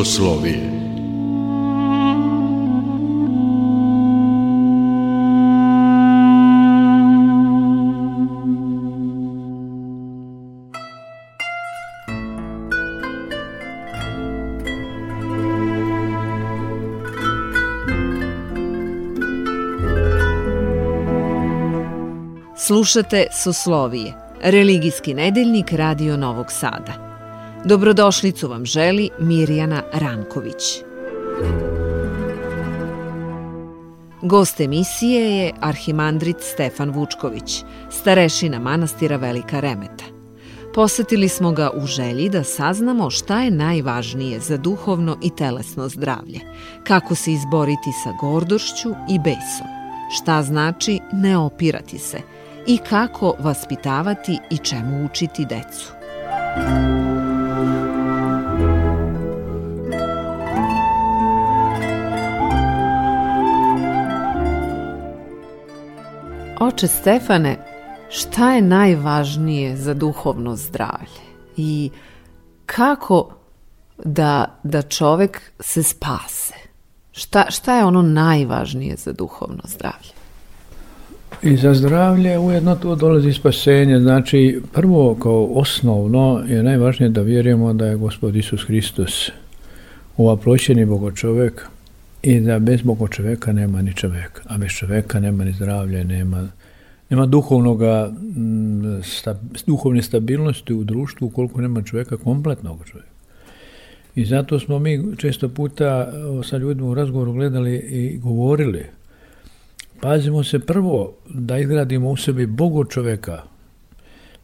Soslovije Slušate Soslovije, religijski nedeljnik Radio Novog Sada. Dobrodošlicu vam želi Mirjana Ranković. Gost emisije je arhimandrit Stefan Vučković, starešina manastira Velika Remeta. Posetili smo ga u želji da saznamo šta je najvažnije za duhovno i telesno zdravlje, kako se izboriti sa gordošću i besom, šta znači ne opirati se – i kako vaspitavati i čemu učiti decu. Oče Stefane, šta je najvažnije za duhovno zdravlje i kako da, da čovek se spase? Šta, šta je ono najvažnije za duhovno zdravlje? I za zdravlje ujedno tu dolazi spasenje. Znači, prvo kao osnovno je najvažnije da vjerujemo da je Gospod Isus Hristos ovaploćeni Bogo čovek i da bez Bogo čoveka nema ni čoveka, a bez čoveka nema ni zdravlja, nema, nema duhovnoga, sta, duhovne stabilnosti u društvu ukoliko nema čoveka, kompletnog čoveka. I zato smo mi često puta sa ljudima u razgovoru gledali i govorili – Pazimo se prvo da izgradimo u sebi Bogo čoveka.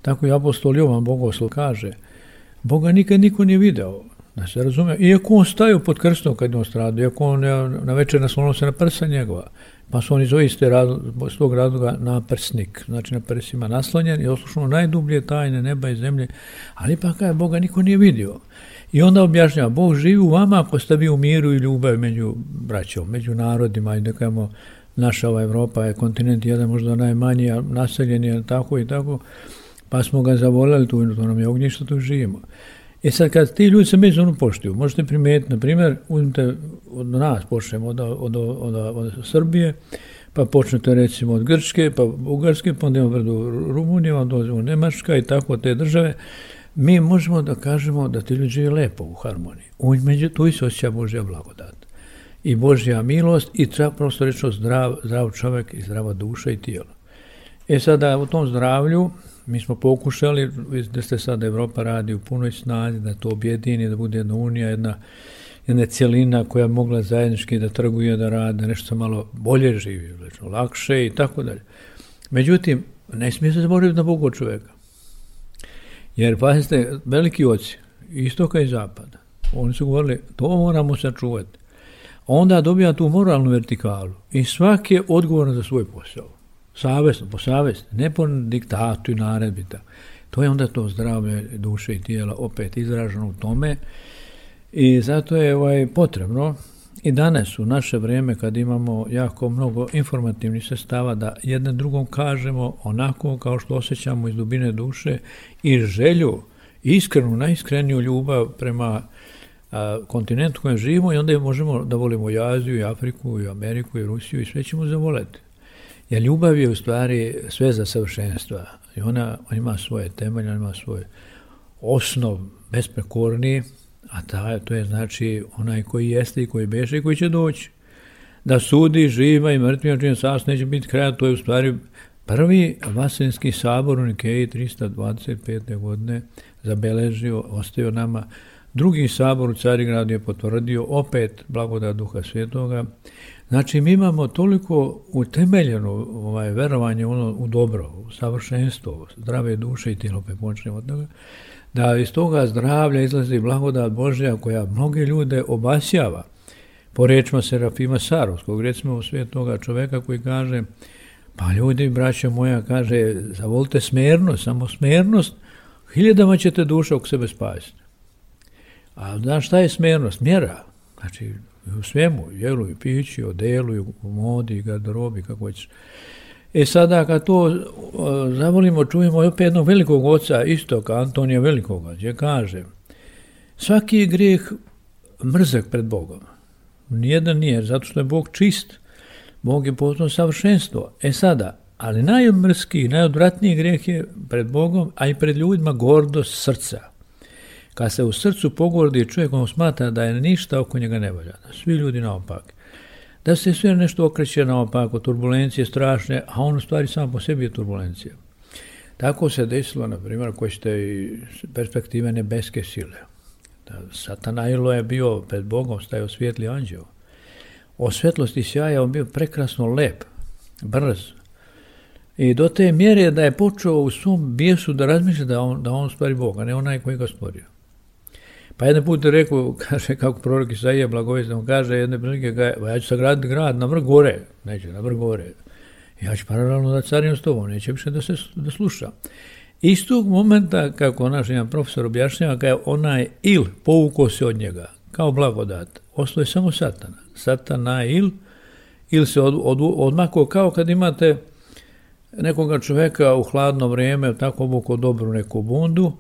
Tako i apostol Jovan Bogoslov kaže, Boga nikad niko nije video, da se razume. Iako on staju pod krstom kad on strada, iako on na večer naslonuo se na prsa njegova, pa su oni iz s tog razloga na prsnik, znači na prsima naslonjen i oslušno najdublje tajne neba i zemlje, ali ipak je Boga niko nije vidio. I onda objašnjava, Bog živi u vama ako ste vi u miru i ljubavi među braćom, među narodima i da kajemo naša ova Evropa je kontinent jedan možda najmanji, naseljen je tako i tako, pa smo ga zavoleli tu, to nam je ognjište, tu živimo. E sad, kad ti ljudi se međusobno poštuju, možete primetiti, na primjer, uzmite od nas, počnemo od, od, od, od, Srbije, pa počnete recimo od Grčke, pa Bugarske, pa onda imamo do Rumunije, onda dolazimo Nemačka i tako te države, mi možemo da kažemo da ti ljudi žive lepo u harmoniji. U među tu se osjeća Božja blagodat i Božja milost i treba prosto reći zdrav, zdrav čovjek i zdrava duša i tijelo. E sada u tom zdravlju mi smo pokušali, da ste sad Evropa radi u punoj snazi, da to objedini, da bude jedna unija, jedna, jedna cijelina koja mogla zajednički da trguje, da rade, da nešto malo bolje živi, znači, lakše i tako dalje. Međutim, ne smije se zaboraviti na Bogu čovjeka. Jer, pazite, veliki oci, istoka i zapada, oni su govorili, to moramo sačuvati onda dobija tu moralnu vertikalu i svaki je odgovoran za svoj posao. Savjesno, po savjesti, ne po diktatu i naredbi. To je onda to zdravlje duše i tijela opet izraženo u tome i zato je ovaj, potrebno i danas u naše vrijeme kad imamo jako mnogo informativnih sestava da jedne drugom kažemo onako kao što osjećamo iz dubine duše i želju, iskrenu, najiskreniju ljubav prema a, kontinent u kojem živimo i onda možemo da volimo i Aziju, i Afriku, i Ameriku, i Rusiju i sve ćemo zavoleti. Jer ljubav je u stvari sve za savršenstva i ona, ona ima svoje temelje, ona ima svoj osnov besprekorni, a ta, to je znači onaj koji jeste i koji beše i koji će doći. Da sudi živa i mrtvi, čim sas neće biti kraja, to je u stvari prvi Vasenski sabor u Nikeji 325. godine zabeležio, ostavio nama Drugi sabor u Carigradu je potvrdio opet blagodat Duha Svetoga. Znači, mi imamo toliko utemeljeno ovaj, verovanje ono, u dobro, u savršenstvo, zdrave duše i tijelo, pa počnemo od toga, da iz toga zdravlja izlazi blagodat Božja koja mnoge ljude obasjava. Po rečima Serafima Sarovskog, recimo svetoga čoveka koji kaže, pa ljudi, braća moja, kaže, zavolite smernost, samo smernost, hiljadama ćete duša u sebe spasiti. A znaš šta je smjernost? Mjera. Znači, u svemu, jelu i pići, odelu i u modi, garderobi, kako ćeš. E sada kad to zavolimo, čujemo opet jednog velikog oca, istoka, Antonija Velikoga, gdje kaže, svaki grijeh mrzak pred Bogom. Nijedan nije, zato što je Bog čist. Bog je potpuno savršenstvo. E sada, ali najmrskiji, najodvratniji greh je pred Bogom, a i pred ljudima gordost srca. Kad se u srcu pogordi čovjek, on smatra da je ništa oko njega ne valja, da svi ljudi naopak. Da se sve nešto okreće naopako, turbulencije strašne, a on u stvari samo po sebi je turbulencija. Tako se desilo, na primjer, koji ste i perspektive nebeske sile. Da Satanajlo je bio pred Bogom, stajao svijetli anđeo. O svetlosti sjaja on bio prekrasno lep, brz. I do te mjere da je počeo u svom bijesu da razmišlja da on, da on stvari Boga, ne onaj koji ga stvorio. Pa jedan put je rekao, kaže, kako prorok Isaija blagovest, on kaže jedne prilike, ja ću sagraditi grad na vrh gore, neće, na vrh gore. Ja ću paralelno da carim s tobom, neće više da se da sluša. Istog momenta, kako naš jedan profesor objašnjava, kada je onaj il povukao se od njega, kao blagodat, ostao je samo satana. Satana il, il se od, od, odmako kao kad imate nekoga čoveka u hladno vrijeme, tako obuko dobru neku bundu,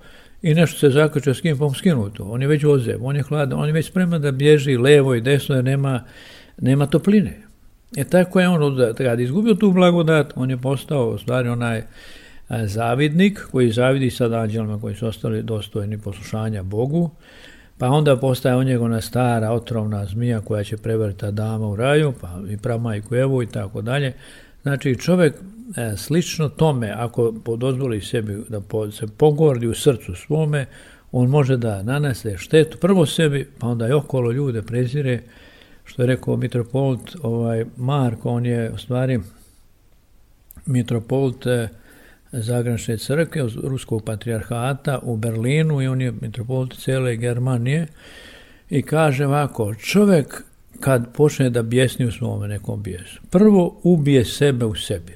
i nešto se zakače s kim, pa skinuto. On je već ozev, on je hladan, on je već spreman da bježi levo i desno jer nema, nema topline. E tako je on, kad izgubio tu blagodat, on je postao u stvari onaj zavidnik koji zavidi sad anđelima koji su ostali dostojni poslušanja Bogu, pa onda postaje on njegova stara otrovna zmija koja će prevrta dama u raju, pa i pramajku Evu i tako dalje. Znači čovjek e, slično tome, ako dozvoli sebi da se pogordi u srcu svome, on može da nanese štetu prvo sebi, pa onda i okolo ljude prezire, što je rekao mitropolit ovaj, Marko, on je u stvari mitropolit e, crkve, Ruskog patrijarhata u Berlinu i on je mitropolit cele Germanije i kaže ovako, čovjek kad počne da bjesni u svome nekom bijesu, prvo ubije sebe u sebi,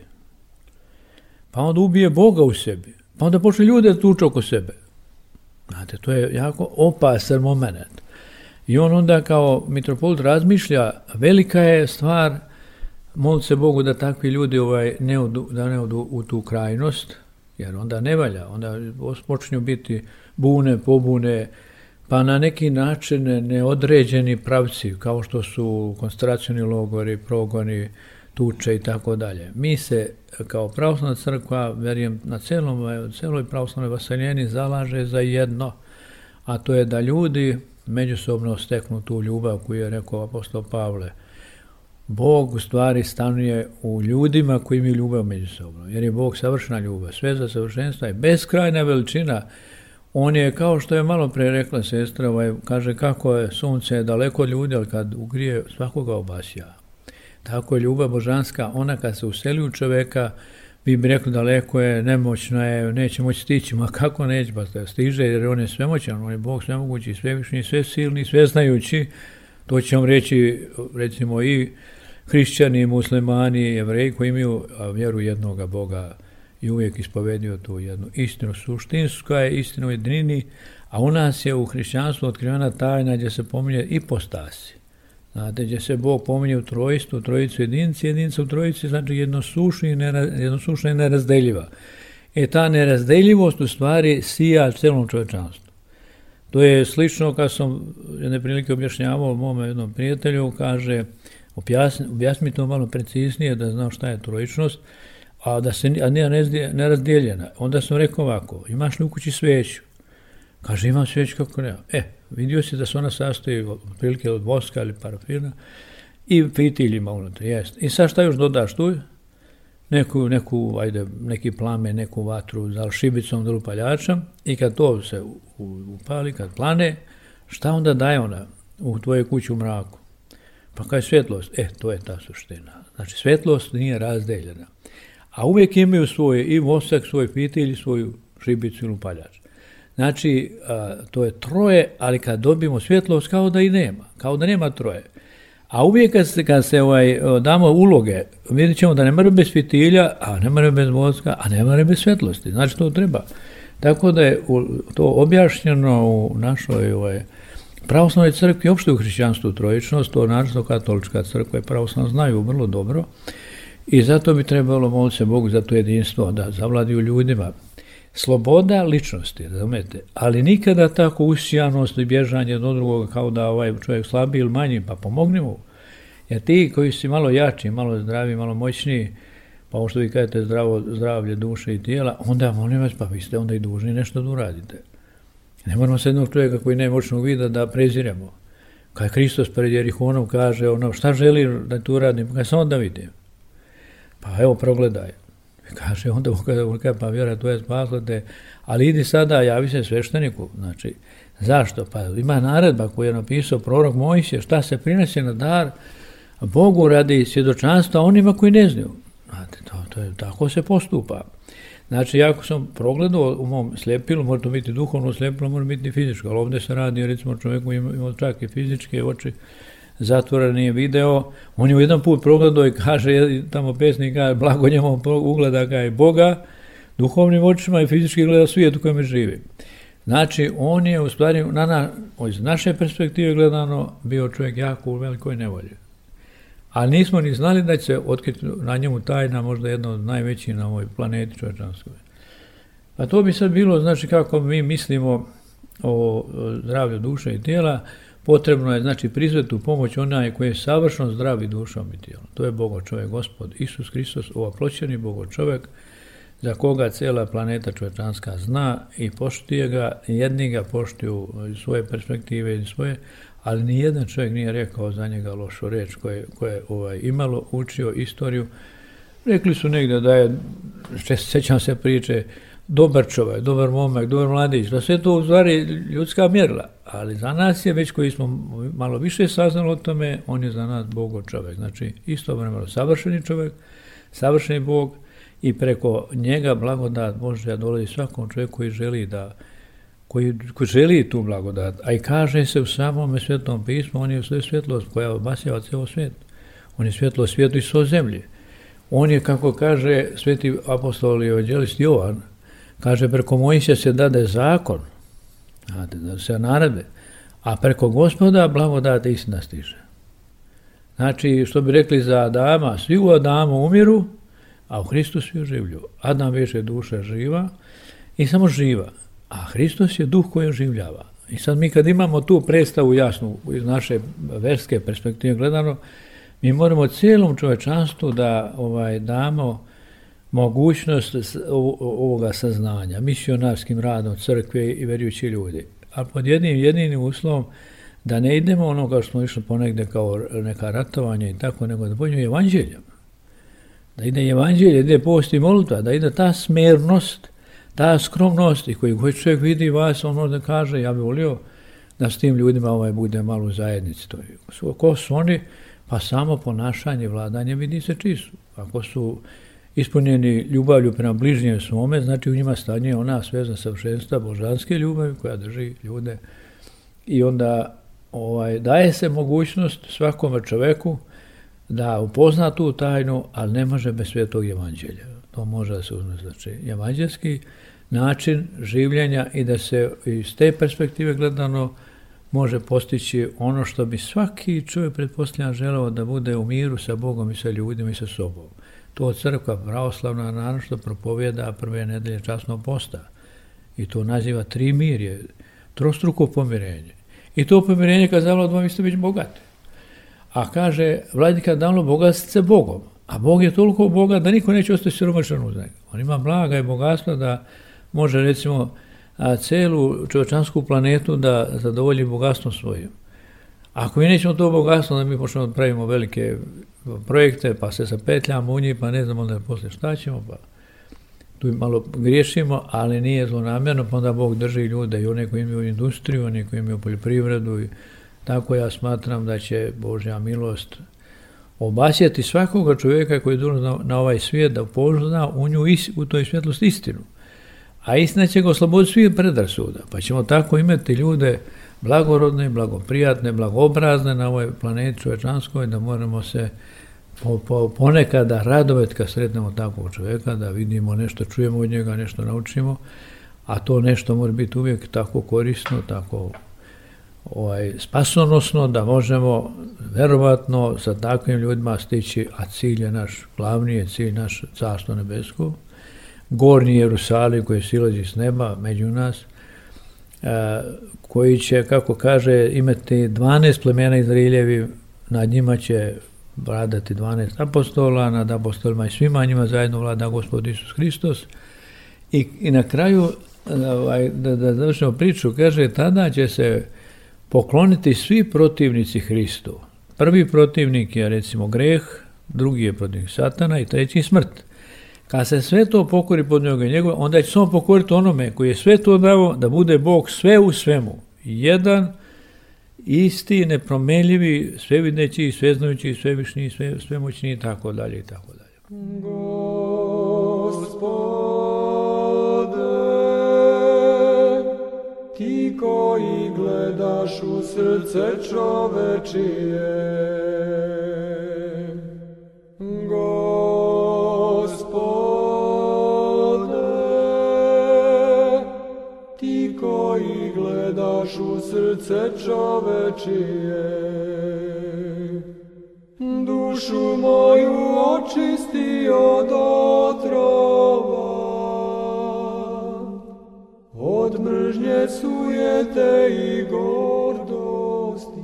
pa onda ubije Boga u sebi, pa onda počne ljude da tuče oko sebe. Znate, to je jako opasan moment. I on onda kao mitropolit razmišlja, velika je stvar moliti se Bogu da takvi ljudi ovaj, ne odu, da ne odu u tu krajnost, jer onda ne valja, onda počinju biti bune, pobune, pa na neki način neodređeni pravci, kao što su koncentracioni logori, progoni, tuče i tako dalje. Mi se kao pravoslavna crkva, verujem, na celom, celoj pravoslavnoj vaseljeni zalaže za jedno, a to je da ljudi međusobno steknu tu ljubav koju je rekao apostol Pavle. Bog u stvari stanuje u ljudima koji imaju ljubav međusobno, jer je Bog savršena ljubav. Sve za savršenstva je beskrajna veličina. On je, kao što je malo pre rekla sestra, ovaj, kaže kako je sunce daleko od ljudi, ali kad ugrije svakoga obasja. Tako je ljubav božanska, ona kad se useli u čoveka, vi bi rekli daleko je, nemoćno je, neće moći stići, ma kako neće, pa da stiže, jer on je svemoćan, on je Bog svemogući, svevišnji, sve silni, sve znajući, to će vam reći, recimo, i hrišćani, muslimani, jevreji koji imaju vjeru jednoga Boga i uvijek ispovedio tu jednu istinu suštinsku, je istina u jednini, a u nas je u hrišćanstvu otkrivena tajna gdje se pominje i postasi. Znate, gdje se Bog pominje u trojstvu, u trojicu jedinci, jedinica u trojici, znači jednosušna i, i nerazdeljiva. E ta nerazdeljivost u stvari sija celom čovečanstvu. To je slično kad sam jedne prilike objašnjavao mome jednom prijatelju, kaže, objasni, objasni to malo preciznije da znam šta je trojičnost, a da se a nije nerazdijeljena. Onda sam rekao ovako, imaš li u kući sveću? Kaže, imam sveću kako nema. E, vidio si da se ona sastoji prilike od voska ili parafina i fitiljima unutra, jest. I sad šta još dodaš tu? Neku, neku, ajde, neki plame, neku vatru, li šibicom, li upaljačom, i kad to se upali, kad plane, šta onda daje ona u tvoje kući u mraku? Pa kaj svjetlost? E, to je ta suština. Znači, svjetlost nije razdeljena. A uvijek imaju svoje i vosak, svoj fitilj, svoju šibicu ili upaljač. Znači, to je troje, ali kad dobijemo svjetlost, kao da i nema, kao da nema troje. A uvijek kad se, kad se ovaj, damo uloge, vidjet ćemo da ne mora bez fitilja, a ne mora bez voska, a ne mora bez svjetlosti. Znači, to treba. Tako da je to objašnjeno u našoj ovaj, pravoslavnoj crkvi, uopšte u hrišćanstvu trojičnost, to naravno katolička crkva i pravoslavno znaju vrlo dobro i zato bi trebalo moliti se Bogu za to jedinstvo, da zavladi u ljudima, sloboda ličnosti, razumete, ali nikada tako usijanost i bježanje do drugoga kao da ovaj čovjek slabiji ili manji, pa pomogni mu. Jer ti koji si malo jači, malo zdravi, malo moćniji, pa ovo što vi kažete zdravo, zdravlje duše i tijela, onda molim vas, pa vi ste onda i dužni nešto da uradite. Ne moramo se jednog čovjeka koji ne moćnog vida da preziremo. Kad Hristos pred Jerihonom kaže ono, šta želi da tu uradim, pa samo da vidim. Pa evo, progledaj. Kaže, onda kada kaže, pa vjera, to je spaslo te, ali idi sada, javi se svešteniku. Znači, zašto? Pa ima naredba koju je napisao prorok Mojsije, šta se prinese na dar Bogu radi svjedočanstva onima koji ne znaju. Znate, to, to je, tako se postupa. Znači, ako sam progledao u mom slepilu, može to biti duhovno slepilo, može biti fizičko, ali ovdje se radi, recimo, čovjeku ima, ima čak i fizičke oči, zatvora nije video, on je u jedan put progledao i kaže, tamo pesnik kaže, blago njemu ugleda kaže Boga, duhovnim očima i fizički gleda svijet u kojem živi. Znači, on je u stvari, na, na, iz naše perspektive gledano, bio čovjek jako u velikoj nevolji. A nismo ni znali da će se otkriti na njemu tajna, možda jedna od najvećih na ovoj planeti čovječanskoj. A to bi sad bilo, znači, kako mi mislimo o zdravlju duše i tijela, potrebno je, znači, prizvati u pomoć onaj koji je savršeno zdravi dušom i tijelom. To je Bogo čovjek, gospod Isus Hristos, ovoploćeni Bogo čovjek, za koga cijela planeta čovječanska zna i poštuje ga, jedni ga poštuju iz svoje perspektive i svoje, ali ni jedan čovjek nije rekao za njega lošu reč koje, koje ovaj, imalo učio istoriju. Rekli su negdje da je, sećam se priče, dobar čovjek, dobar momak, dobar mladić, da sve to u stvari ljudska mjerila, ali za nas je već koji smo malo više saznali o tome, on je za nas Bogo čovjek, znači isto vremeno savršeni čovjek, savršeni Bog i preko njega blagodat može da dolazi svakom čovjeku koji želi da koji, koji želi tu blagodat, a i kaže se u samom svetom pismu, on je sve svjetlost koja obasjava cijelo svijet. On je svjetlo svijetu i svo zemlje. On je, kako kaže sveti apostol i evanđelist Jovan, kaže, preko Mojsija se dade zakon, znate, da se naredbe, a preko gospoda blagodat istina stiže. Znači, što bi rekli za Adama, svi u Adamu umiru, a u Hristu svi oživlju. Adam više duša živa i samo živa. A Hristos je duh koji oživljava. I sad mi kad imamo tu predstavu jasnu iz naše verske perspektive gledano, mi moramo cijelom čovečanstvu da ovaj damo mogućnost ovoga saznanja, misionarskim radom crkve i verujući ljudi. A pod jednim jedinim uslovom da ne idemo onoga što smo išli ponegde kao neka ratovanja i tako, nego da pođemo evanđeljem. Da ide evanđelje, da ide post i molitva, da ide ta smernost ta skromnost i koji god čovjek vidi vas, on možda kaže, ja bih volio da s tim ljudima ovaj bude malo u zajednici. To. Ko su oni? Pa samo ponašanje, vladanje vidi se čisto. Ako su ispunjeni ljubavlju prema bližnjem svome, znači u njima stanje ona svezna savršenstva božanske ljubavi koja drži ljude i onda ovaj, daje se mogućnost svakome čoveku da upozna tu tajnu, ali ne može bez svetog evanđelja. To može da se uzme znači evanđelski način življenja i da se iz te perspektive gledano može postići ono što bi svaki čovjek pretpostavljan želeo da bude u miru sa Bogom i sa ljudima i sa sobom. To crkva pravoslavna naravno propovjeda prve nedelje časnog posta i to naziva tri mirje, trostruko pomirenje. I to pomirenje kazalo da vam ste biti bogati. A kaže, vladika dalo bogatstvo Bogom. A Bog je toliko Boga da niko neće ostati siromašan uz njega. On ima blaga i bogatstva da može recimo a, celu čovječansku planetu da zadovolji bogatstvom svojim. Ako mi nećemo to bogatstvo, da mi počnemo da pravimo velike projekte, pa se zapetljamo u njih, pa ne znamo da posle šta ćemo, pa tu malo griješimo, ali nije zlonamjerno, pa onda Bog drži ljude i one koji imaju industriju, one koji imaju poljoprivredu i tako ja smatram da će Božja milost obasjati svakoga čovjeka koji je na, na ovaj svijet da upozna u nju is, u toj svjetlost istinu. A istina će ga osloboditi svih predrasuda, pa ćemo tako imati ljude blagorodne, blagoprijatne, blagobrazne na ovoj planeti čovečanskoj, da moramo se po, po, ponekada radovati kad sretnemo takvog čovjeka, da vidimo nešto, čujemo od njega, nešto naučimo, a to nešto mora biti uvijek tako korisno, tako ovaj, spasonosno da možemo verovatno sa takvim ljudima stići, a cilj je naš, glavni je cilj naš carstvo nebesko, gornji Jerusalim koji silazi s neba među nas, koji će, kako kaže, imati 12 plemena Izraeljevi, nad njima će vladati 12 apostola, nad apostolima i svima njima zajedno vlada Gospod Isus Hristos. I, i na kraju, ovaj, da, da završimo priču, kaže, tada će se pokloniti svi protivnici Hristu. Prvi protivnik je recimo greh, drugi je protivnik satana i treći smrt. Kad se sve to pokori pod njega njegove, onda će samo pokoriti onome koji je sve to dao da bude Bog sve u svemu. Jedan, isti, nepromenljivi, svevideći, sveznajući, svevišnji, sve, svemoćni i tako dalje i tako dalje. Gospode, ti koji gledaš u srce čovečije, srce čovečije. Dušu moju očisti od otrova, od mržnje sujete i gordosti,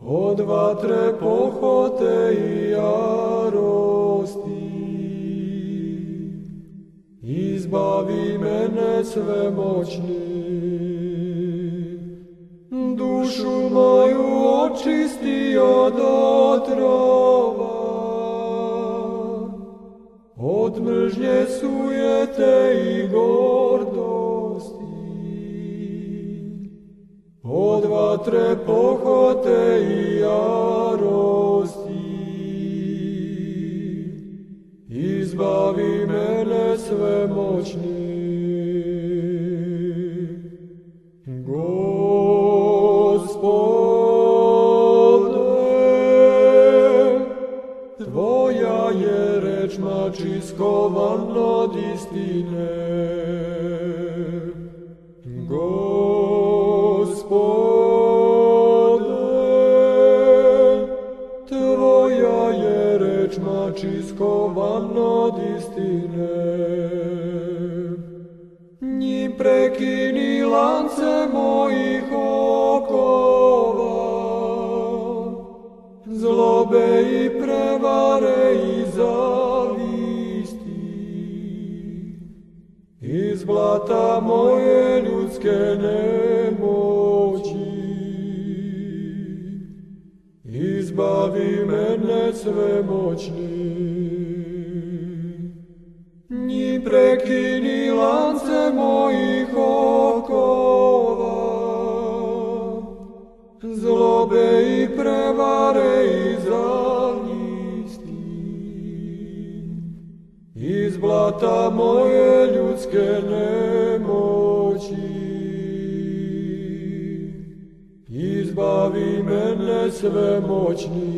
od vatre pohote i jarosti. Izbavi mene svemoćni, dušu moju očisti od otrova, od mržnje sujete i gordosti, od vatre pohote i jarosti. Svemoćni. Ni prekini lance mojih okova, zlobe i prevare i zavnisti. Iz blata moje ljudske nemoći. Izbavi mene svemoćni.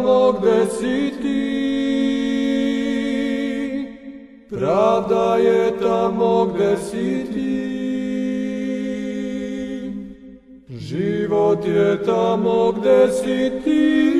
Tamo gde si ti, pravda je tamo gde si ti. Život je tamo gde si ti.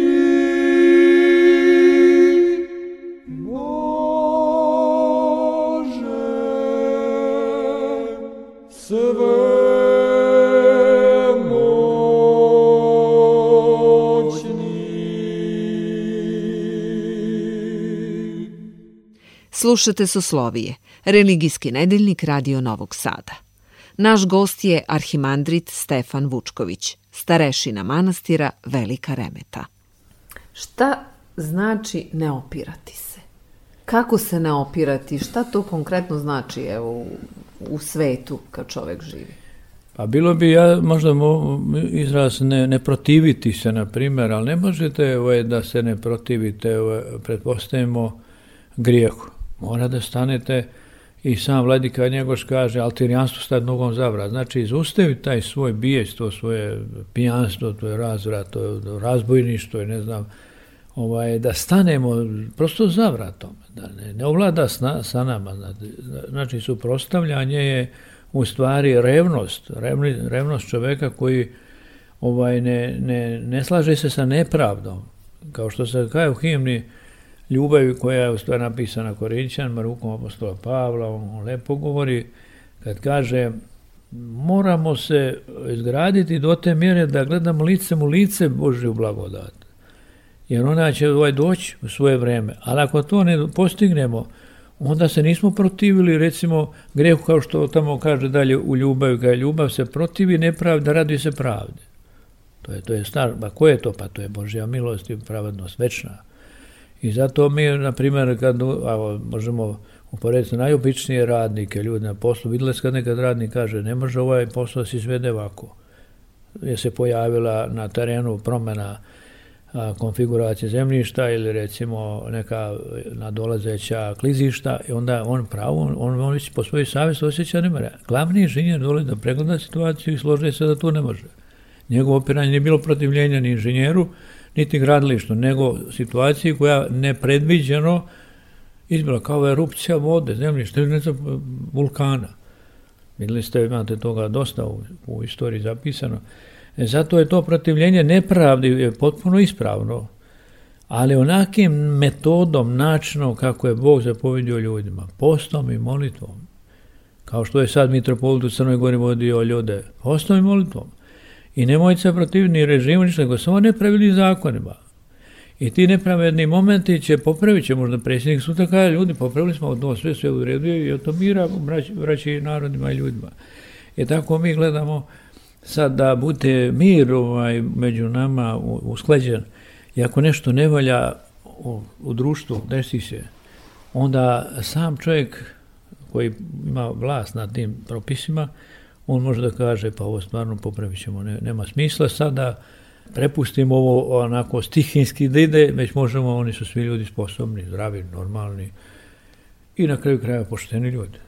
Slušate Soslovije, religijski nedeljnik Radio Novog Sada. Naš gost je arhimandrit Stefan Vučković, starešina manastira Velika Remeta. Šta znači ne opirati se? Kako se ne opirati? Šta to konkretno znači evo, u, u svetu kad čovek živi? Pa bilo bi ja možda mo, izraz ne, ne protiviti se, na primjer, ali ne možete ovaj, da se ne protivite, ovaj, pretpostavimo, grijehu. Mora da stanete i sam vladika Njegoš kaže, altirijanstvo stati nogom zavra. Znači, izustavi taj svoj bijeć, to svoje pijanstvo, to je razvrat, to je razbojništvo, ne znam, ovaj, da stanemo prosto za vratom, da ne, ne ovlada sna, sa nama. Znači, suprostavljanje je u stvari revnost, revni, revnost čoveka koji ovaj, ne, ne, ne slaže se sa nepravdom. Kao što se kaže u himni ljubavi koja je u stvari napisana Korinćanima, rukom apostola Pavla, on lepo govori kad kaže moramo se izgraditi do te mjere da gledamo licem u lice Božju blagodat. Jer ona će ovaj doći u svoje vreme. Ali ako to ne postignemo, onda se nismo protivili recimo grehu kao što tamo kaže dalje u ljubavi, kada ljubav se protivi nepravda, radi se pravde. To je, to je star, ba ko je to? Pa to je Božja milost i pravednost večna. I zato mi, na primjer, kad a, možemo uporediti najobičnije radnike, ljudi na poslu, vidjeli kad nekad radnik kaže, ne može ovaj posao da se izvede ovako. Je se pojavila na terenu promena a, konfiguracije zemljišta ili recimo neka nadolazeća klizišta i onda on pravo, on, on, on po svojoj savjesti osjeća ne mora. Glavni inženjer dolazi da pregleda situaciju i složi se da to ne može. Njegovo opiranje nije bilo protivljenja ni inženjeru, niti gradilištu, nego situaciji koja nepredviđeno izbila kao erupcija vode, zemljište, vulkana. Vidjeli ste, imate toga dosta u, u istoriji zapisano. E, zato je to protivljenje nepravdi je potpuno ispravno, ali onakim metodom, načinom kako je Bog zapovedio ljudima, postom i molitvom, kao što je sad mitropolit u Crnoj Gori vodio ljude, postom i molitvom. I nemojte se protivni režimu, ništa, nego samo nepravilnim zakonima. I ti nepravedni momenti će popravit će možda predsjednik sutra kaže ljudi popravili smo to sve sve u redu i to mira vraći narodima i ljudima. I tako mi gledamo sad da bude mir ovaj, među nama usklađen i ako nešto ne valja u, u društvu, desi se, onda sam čovjek koji ima vlast nad tim propisima, on može da kaže pa ovo stvarno popravit ćemo, ne, nema smisla sada da prepustimo ovo onako stihinski da ide, već možemo, oni su svi ljudi sposobni, zdravi, normalni i na kraju kraja pošteni ljudi.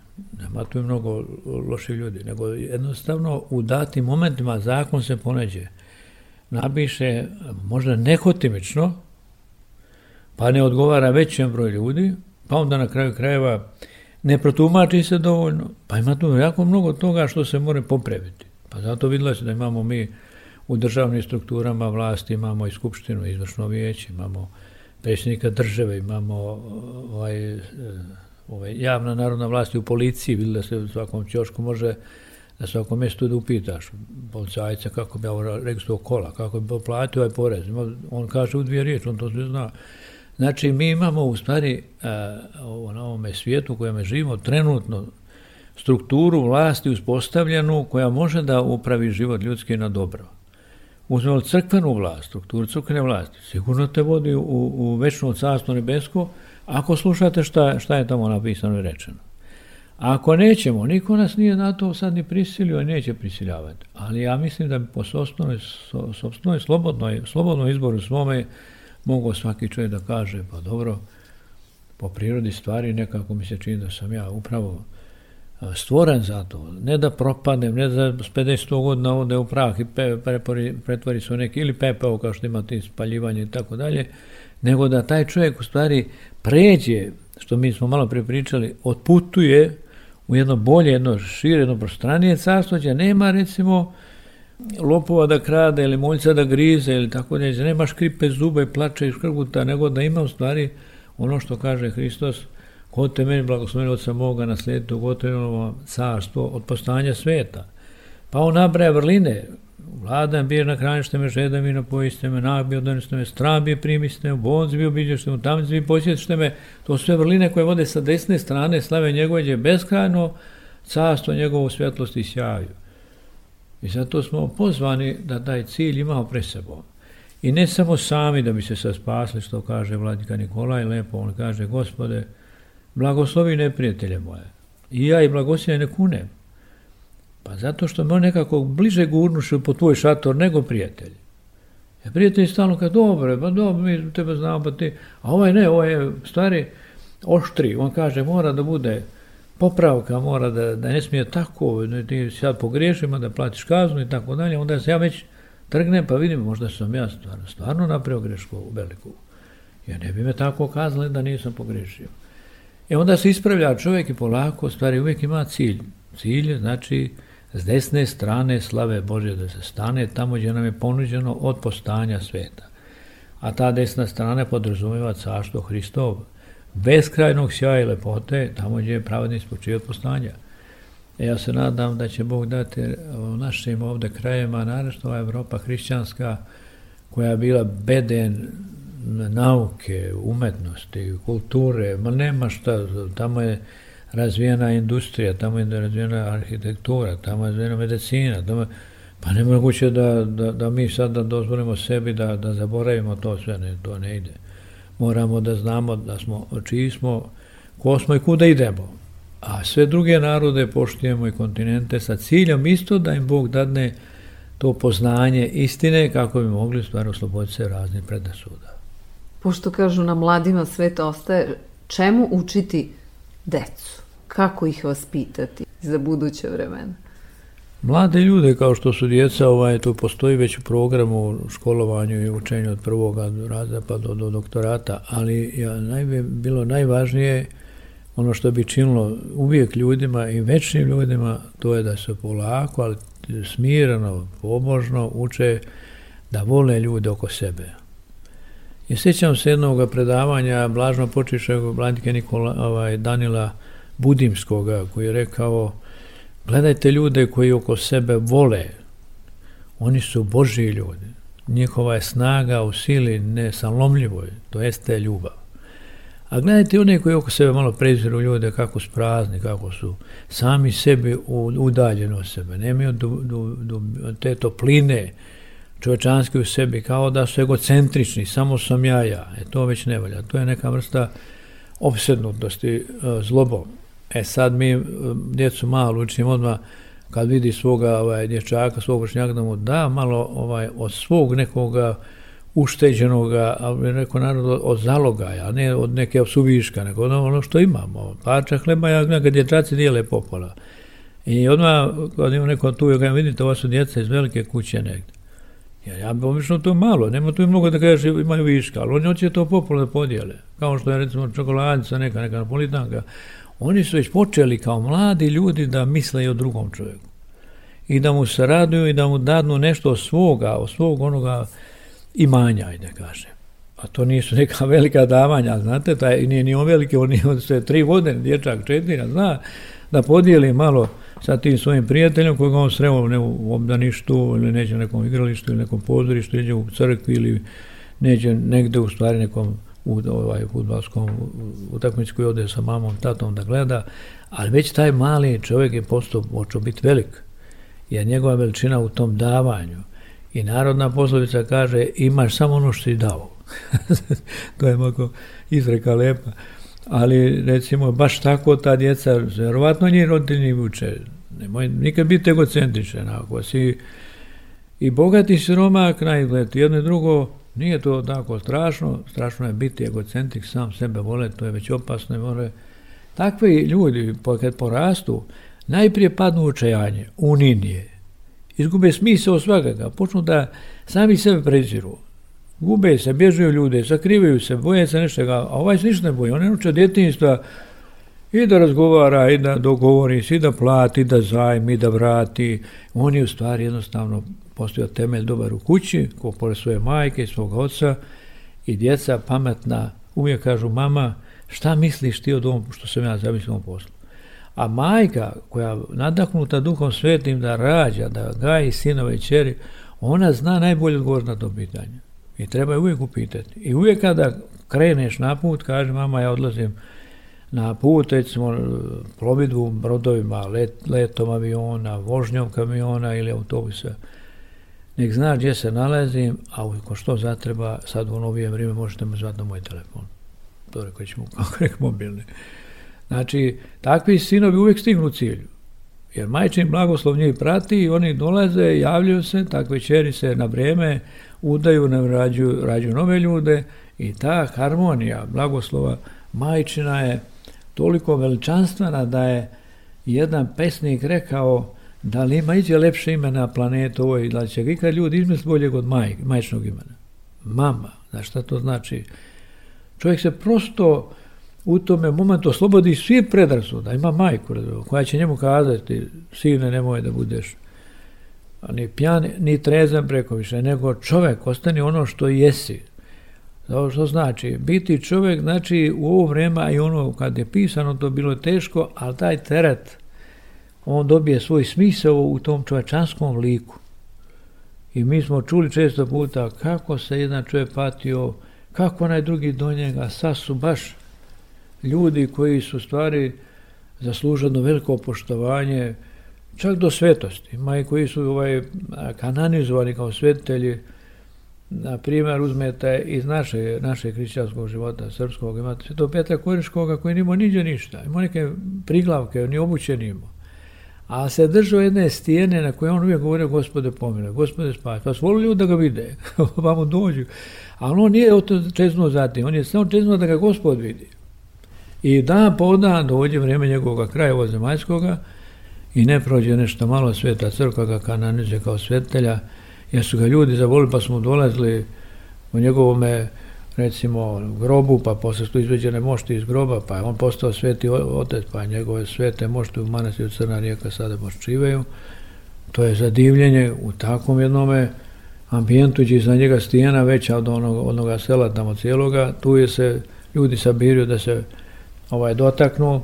Nema tu mnogo loših ljudi, nego jednostavno u datim momentima zakon se poneđe, nabiše možda nehotimično, pa ne odgovara većem broj ljudi, pa onda na kraju krajeva ne protumači se dovoljno, pa ima tu jako mnogo toga što se more popraviti. Pa zato vidjela se da imamo mi u državnim strukturama vlasti, imamo i skupštinu, izvršno vijeće, imamo predsjednika države, imamo ovaj, ovaj, javna narodna vlast u policiji, vidjela da se u svakom ćošku može na svakom mjestu da upitaš policajca kako bi ovo registruo kola, kako bi platio ovaj porez. On kaže u dvije riječi, on to sve zna. Znači, mi imamo u stvari ovo, na ovome svijetu u kojem živimo trenutno strukturu vlasti uspostavljenu koja može da upravi život ljudski na dobro. Uzmemo crkvenu vlast, strukturu crkvene vlasti, sigurno te vodi u, u večno carstvo nebesko, ako slušate šta, šta je tamo napisano i rečeno. A ako nećemo, niko nas nije na to sad ni prisilio i neće prisiljavati. Ali ja mislim da po sobstvenoj, slobodnoj, slobodnom izboru svome mogao svaki čovjek da kaže, pa dobro, po prirodi stvari nekako mi se čini da sam ja upravo stvoren za to. Ne da propadnem, ne da s 50 godina ode u prah i pe, prepori, pretvori se u neki, ili pepeo kao što ima ti spaljivanje i tako dalje, nego da taj čovjek u stvari pređe, što mi smo malo prepričali, otputuje u jedno bolje, jedno šire, jedno prostranije carstvo, gdje nema recimo lopova da krade ili moljca da grize ili tako da nema škripe zuba i plače i škrguta, nego da ima u stvari ono što kaže Hristos, ko te meni blagosloveni od samoga naslijediti ugotovljeno carstvo od postanja sveta. Pa on nabraja vrline, Vladan bir na kranište me, žeda mi napojiste me, nag bi odoneste me, strah bi primiste me, bonz bi obiđešte me, tam bi posjetište me. To sve vrline koje vode sa desne strane slave njegove, gdje beskrajno carstvo njegovo svjetlosti i sjaju. I zato smo pozvani da taj cilj imamo pre sebom. I ne samo sami da bi se sad spasli, što kaže vladika Nikolaj, lepo on kaže, gospode, blagoslovi neprijatelje moje. I ja i blagoslove ne kunem. Pa zato što me on nekako bliže gurnuše po tvoj šator nego prijatelj. Ja e, prijatelj stalno kaže, dobro, pa dobro, mi tebe znamo, pa ti, a ovaj ne, ovaj je stvari oštri, on kaže, mora da bude popravka, mora da, da ne smije tako, da ti sad pogriješimo, da platiš kaznu i tako dalje, onda se ja već trgnem, pa vidim, možda sam ja stvarno, stvarno napravio grešku veliku. Ja ne bi me tako kazali da nisam pogrešio. E onda se ispravlja čovjek i polako, stvari uvijek ima cilj. Cilj je znači s desne strane slave Bože da se stane tamo gdje nam je ponuđeno od postanja sveta. A ta desna strana podrazumijeva carstvo Hristov, beskrajnog sjaja i lepote, tamo gdje je pravedni spočio postanja. E, ja se nadam da će Bog dati u našim ovde krajima, naravno Evropa hrišćanska, koja je bila beden nauke, umetnosti, kulture, ma nema šta, tamo je razvijena industrija, tamo je razvijena arhitektura, tamo je razvijena medicina, tamo je, pa ne moguće da, da, da mi sad da dozvolimo sebi da, da zaboravimo to sve, ne, to ne ide. Moramo da znamo da smo, čiji smo, ko smo i kuda idemo. A sve druge narode poštujemo i kontinente sa ciljom isto da im Bog dadne to poznanje istine kako bi mogli stvarno osloboditi se raznih predasuda. Pošto kažu na mladima svet ostaje, čemu učiti decu? Kako ih vaspitati za buduće vremena? Mlade ljude kao što su djeca, ovaj, tu postoji već u programu školovanju i učenju od prvog razreda pa do, do doktorata, ali ja, naj, bilo najvažnije ono što bi činilo uvijek ljudima i večnim ljudima, to je da se polako, ali smirano, pobožno uče da vole ljude oko sebe. I sjećam se jednog predavanja blažno počišeg Blanike Nikola, ovaj, Danila Budimskoga koji je rekao gledajte ljude koji oko sebe vole, oni su Božji ljudi. Njihova je snaga u sili nesalomljivoj, to jeste ljubav. A gledajte one koji oko sebe malo preziru ljude kako su prazni, kako su sami sebi udaljeni od sebe, nemaju do, do, do, te topline čovečanske u sebi, kao da su egocentrični, samo sam ja ja. E to već ne valja. To je neka vrsta obsednutosti e, zlobom. E sad mi e, djecu malo učimo odmah kad vidi svoga ovaj, dječaka, svog vršnjaka da mu da malo ovaj, od svog nekoga ušteđenoga, ali neko narod od zalogaja, a ne od neke suviška, nego ono, što imamo. Parča hleba, ja znam kad dječaci dijele popola. I odmah, kad ima neko tu, ja kažem, vidite, ovo su djeca iz velike kuće negdje. Ja, ja bi obično to malo, nema tu mnogo da kažeš imaju viška, ali oni hoće to popola da podijele. Kao što je recimo čokoladica, neka, neka napolitanka. Oni su već počeli kao mladi ljudi da misle i o drugom čovjeku. I da mu se raduju i da mu dadnu nešto od svoga, od svog onoga imanja, ajde kažem. A to nisu neka velika davanja, znate, taj, nije ni on veliki, on je sve tri godine, dječak četiri, zna da podijeli malo sa tim svojim prijateljom kojeg on sreo ne u obdaništu ili neće nekom igralištu ili nekom pozorištu, ili u crkvi ili neće negde u stvari nekom u ovaj futbalskom utakmici koji ode sa mamom, tatom da gleda, ali već taj mali čovjek je postao počeo biti velik, jer njegova veličina u tom davanju, I narodna poslovica kaže imaš samo ono što si dao. to je mako izreka lepa. Ali recimo baš tako ta djeca, verovatno njih roditelji uče. Nemoj nikad biti egocentričan. Ako si i bogati siromak na izgled, jedno i drugo, nije to tako strašno. Strašno je biti egocentrik, sam sebe vole, to je već opasno. More. Takvi ljudi, kad porastu, najprije padnu u očajanje, uninije, izgube smisao svakaka, počnu da sami sebe preziru. Gube se, bježuju ljude, sakrivaju se, boje se nečega, a ovaj se ništa ne boje. On je uče djetinjstva i da razgovara, i da dogovori i da plati, i da zajmi, i da vrati. On je u stvari jednostavno postoja temelj dobar u kući, ko pored svoje majke i svog oca i djeca pametna uvijek kažu mama šta misliš ti od ovom što sam ja zamislio poslu. A majka koja nadahnuta duhom svetim da rađa, da gaji sinove i čeri, ona zna najbolje odgovor na to pitanje. I treba je uvijek upitati. I uvijek kada kreneš na put, kaže mama ja odlazim na put, recimo plovidbu brodovima, let, letom aviona, vožnjom kamiona ili autobusa. Nek zna gdje se nalazim, a ako što zatreba, sad u novije vrijeme možete me zvati na moj telefon. To rekao ćemo, kako rekao, mobilni. Znači, takvi sinovi uvijek stignu u cilju. Jer majčin blagoslov njih prati i oni dolaze, javljaju se, takve čeri se na vrijeme udaju, rađuju, rađuju nove ljude i ta harmonija blagoslova majčina je toliko veličanstvena da je jedan pesnik rekao da li ima iđe lepše ime na planetu ovoj, da će ga ikad ljudi izmisliti boljeg od maj, majčnog imena. Mama, znaš šta to znači? Čovjek se prosto u tome momentu oslobodi svi predrasuda. Ima majku koja će njemu kazati, sine, nemoj da budeš ni pjan, ni trezan preko više, nego čovek, ostani ono što jesi. Zato što znači, biti čovek, znači u ovo vreme, a i ono kad je pisano, to bilo teško, ali taj teret, on dobije svoj smisao u tom čovečanskom liku. I mi smo čuli često puta kako se jedan čovjek patio, kako onaj drugi do njega, sad su baš ljudi koji su stvari zasluženo veliko poštovanje, čak do svetosti. Ima i koji su ovaj, kananizovani kao svetitelji, na primjer uzmete iz naše, naše hrišćanskog života, srpskog, imate sveto Petra Koriškoga koji nima niđe ništa, ima neke priglavke, ni obućen imao. A se držao jedne stijene na koje on uvijek govorio gospode pomile, gospode spasi. Pa su ljudi da ga vide, pa mu dođu. A on nije čezno zatim, on je samo čezno da ga gospod vidi. I dan po dan dođe vreme njegovog kraja ovozemaljskoga i ne prođe nešto malo sveta crkva ga kanonize kao svetelja, jer su ga ljudi zavolili pa smo dolazili u njegovome recimo grobu, pa posle su izveđene mošti iz groba, pa je on postao sveti otec, pa njegove svete mošte u manastiru Crna rijeka sada moščivaju. To je zadivljenje u takvom jednome ambijentu, gdje iza njega stijena veća od onog, onoga sela tamo cijeloga, tu je se ljudi sabirio da se ovaj dotaknu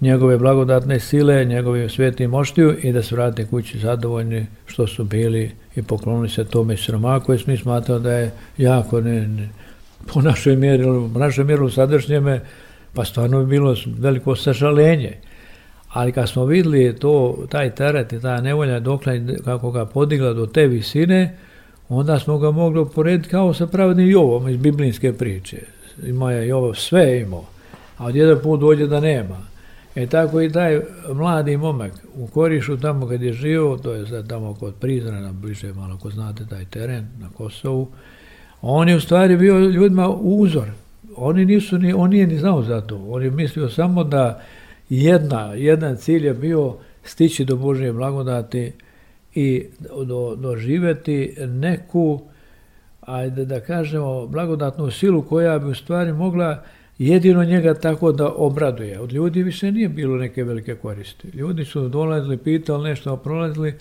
njegove blagodatne sile, njegove sveti moštiju i da se vrate kući zadovoljni što su bili i poklonili se tome sromaku, jer smo smatrao da je jako ne, ne, po našoj mjeri, po našoj mjeri sadašnjeme, pa stvarno bi bilo veliko sažalenje. Ali kad smo videli to, taj teret i ta nevolja dokle kako ga podigla do te visine, onda smo ga mogli porediti kao sa pravednim Jovom iz biblijske priče. Ima je Jov sve imao, a od jedan put dođe da nema. E tako i taj mladi momak u Korišu, tamo kad je živo, to je sad tamo kod Prizrana, bliže malo ko znate taj teren na Kosovu, On je u stvari bio ljudima uzor. Oni nisu ni, on nije ni znao za to. On je mislio samo da jedna, jedan cilj je bio stići do Božje blagodati i do, doživeti neku, ajde da kažemo, blagodatnu silu koja bi u stvari mogla jedino njega tako da obraduje. Od ljudi više nije bilo neke velike koristi. Ljudi su dolazili, pitali nešto, prolazili,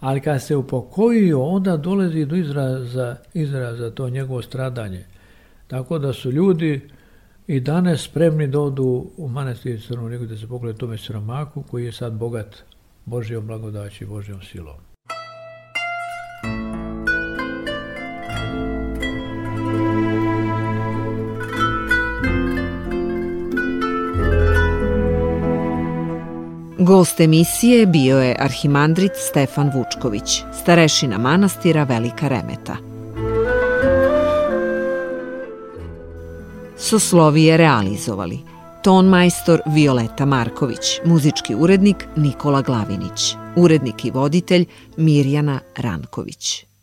ali kad se upokojio, onda dolazi do izraza, izraza to njegovo stradanje. Tako da su ljudi i danas spremni da odu u manastir Crnu Rigu da se pogledaju tome sramaku koji je sad bogat Božijom blagodaći, Božijom silom. Gost emisije bio je arhimandrit Stefan Vučković, starešina manastira Velika Remeta. Soslovije realizovali ton majstor Violeta Marković, muzički urednik Nikola Glavinić, urednik i voditelj Mirjana Ranković.